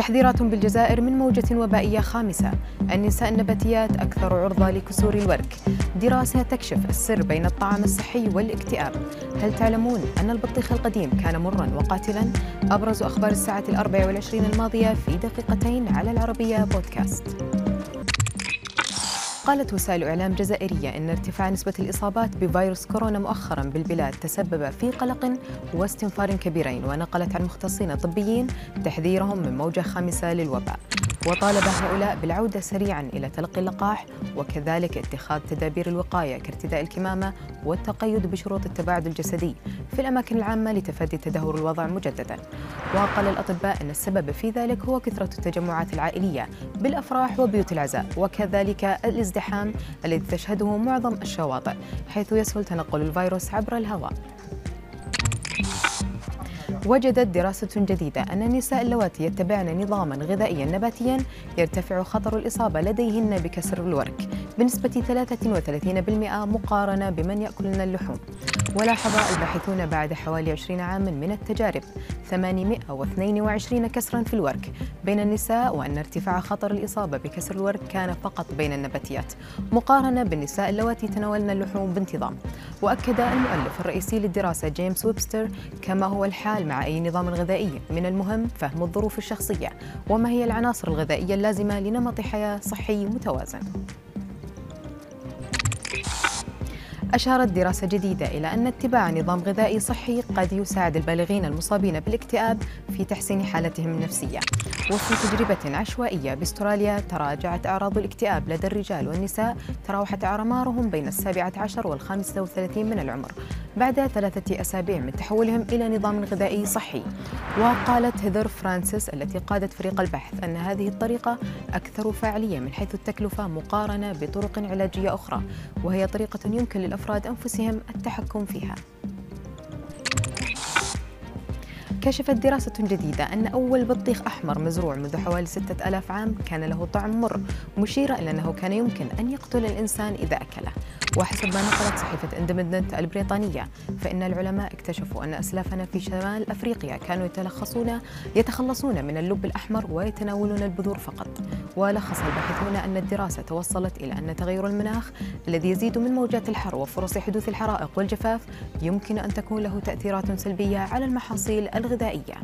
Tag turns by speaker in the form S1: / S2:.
S1: تحذيرات بالجزائر من موجة وبائية خامسة. النساء النباتيات أكثر عرضة لكسور الورك. دراسة تكشف السر بين الطعام الصحي والاكتئاب. هل تعلمون أن البطيخ القديم كان مرا وقاتلا؟ أبرز أخبار الساعة الأربع والعشرين الماضية في دقيقتين على العربية بودكاست. قالت وسائل إعلام جزائرية أن ارتفاع نسبة الإصابات بفيروس كورونا مؤخرا بالبلاد تسبب في قلق واستنفار كبيرين ونقلت عن مختصين طبيين تحذيرهم من موجة خامسة للوباء. وطالب هؤلاء بالعودة سريعا إلى تلقي اللقاح وكذلك اتخاذ تدابير الوقاية كارتداء الكمامة والتقيد بشروط التباعد الجسدي في الأماكن العامة لتفادي تدهور الوضع مجددا. وقال الأطباء أن السبب في ذلك هو كثرة التجمعات العائلية بالأفراح وبيوت العزاء وكذلك الازدحام الذي تشهده معظم الشواطئ حيث يسهل تنقل الفيروس عبر الهواء. وجدت دراسة جديدة أن النساء اللواتي يتبعن نظاما غذائيا نباتيا يرتفع خطر الإصابة لديهن بكسر الورك بنسبة 33% مقارنة بمن يأكلن اللحوم. ولاحظ الباحثون بعد حوالي 20 عاما من التجارب. 822 كسرا في الورك. بين النساء وأن ارتفاع خطر الإصابة بكسر الورك كان فقط بين النباتيات. مقارنة بالنساء اللواتي تناولن اللحوم بانتظام. وأكد المؤلف الرئيسي للدراسة جيمس ويبستر كما هو الحال مع أي نظام غذائي. من المهم فهم الظروف الشخصية وما هي العناصر الغذائية اللازمة لنمط حياة صحي متوازن. أشارت دراسة جديدة إلى أن اتباع نظام غذائي صحي قد يساعد البالغين المصابين بالاكتئاب في تحسين حالتهم النفسية. وفي تجربة عشوائية باستراليا تراجعت أعراض الاكتئاب لدى الرجال والنساء تراوحت أعمارهم بين السابعة عشر والخامسة وثلاثين من العمر بعد ثلاثة أسابيع من تحولهم إلى نظام غذائي صحي. وقالت هيدر فرانسيس التي قادت فريق البحث أن هذه الطريقة أكثر فاعلية من حيث التكلفة مقارنة بطرق علاجية أخرى وهي طريقة يمكن للأفراد أنفسهم التحكم فيها. كشفت دراسة جديدة أن أول بطيخ أحمر مزروع منذ حوالي ستة ألاف عام كان له طعم مر مشيرة إلى أنه كان يمكن أن يقتل الإنسان إذا أكله. وحسب ما نقلت صحيفة اندبندنت البريطانية فإن العلماء اكتشفوا أن أسلافنا في شمال أفريقيا كانوا يتلخصون يتخلصون من اللب الأحمر ويتناولون البذور فقط. ولخص الباحثون أن الدراسة توصلت إلى أن تغير المناخ الذي يزيد من موجات الحر وفرص حدوث الحرائق والجفاف يمكن أن تكون له تأثيرات سلبية على المحاصيل الغذائية.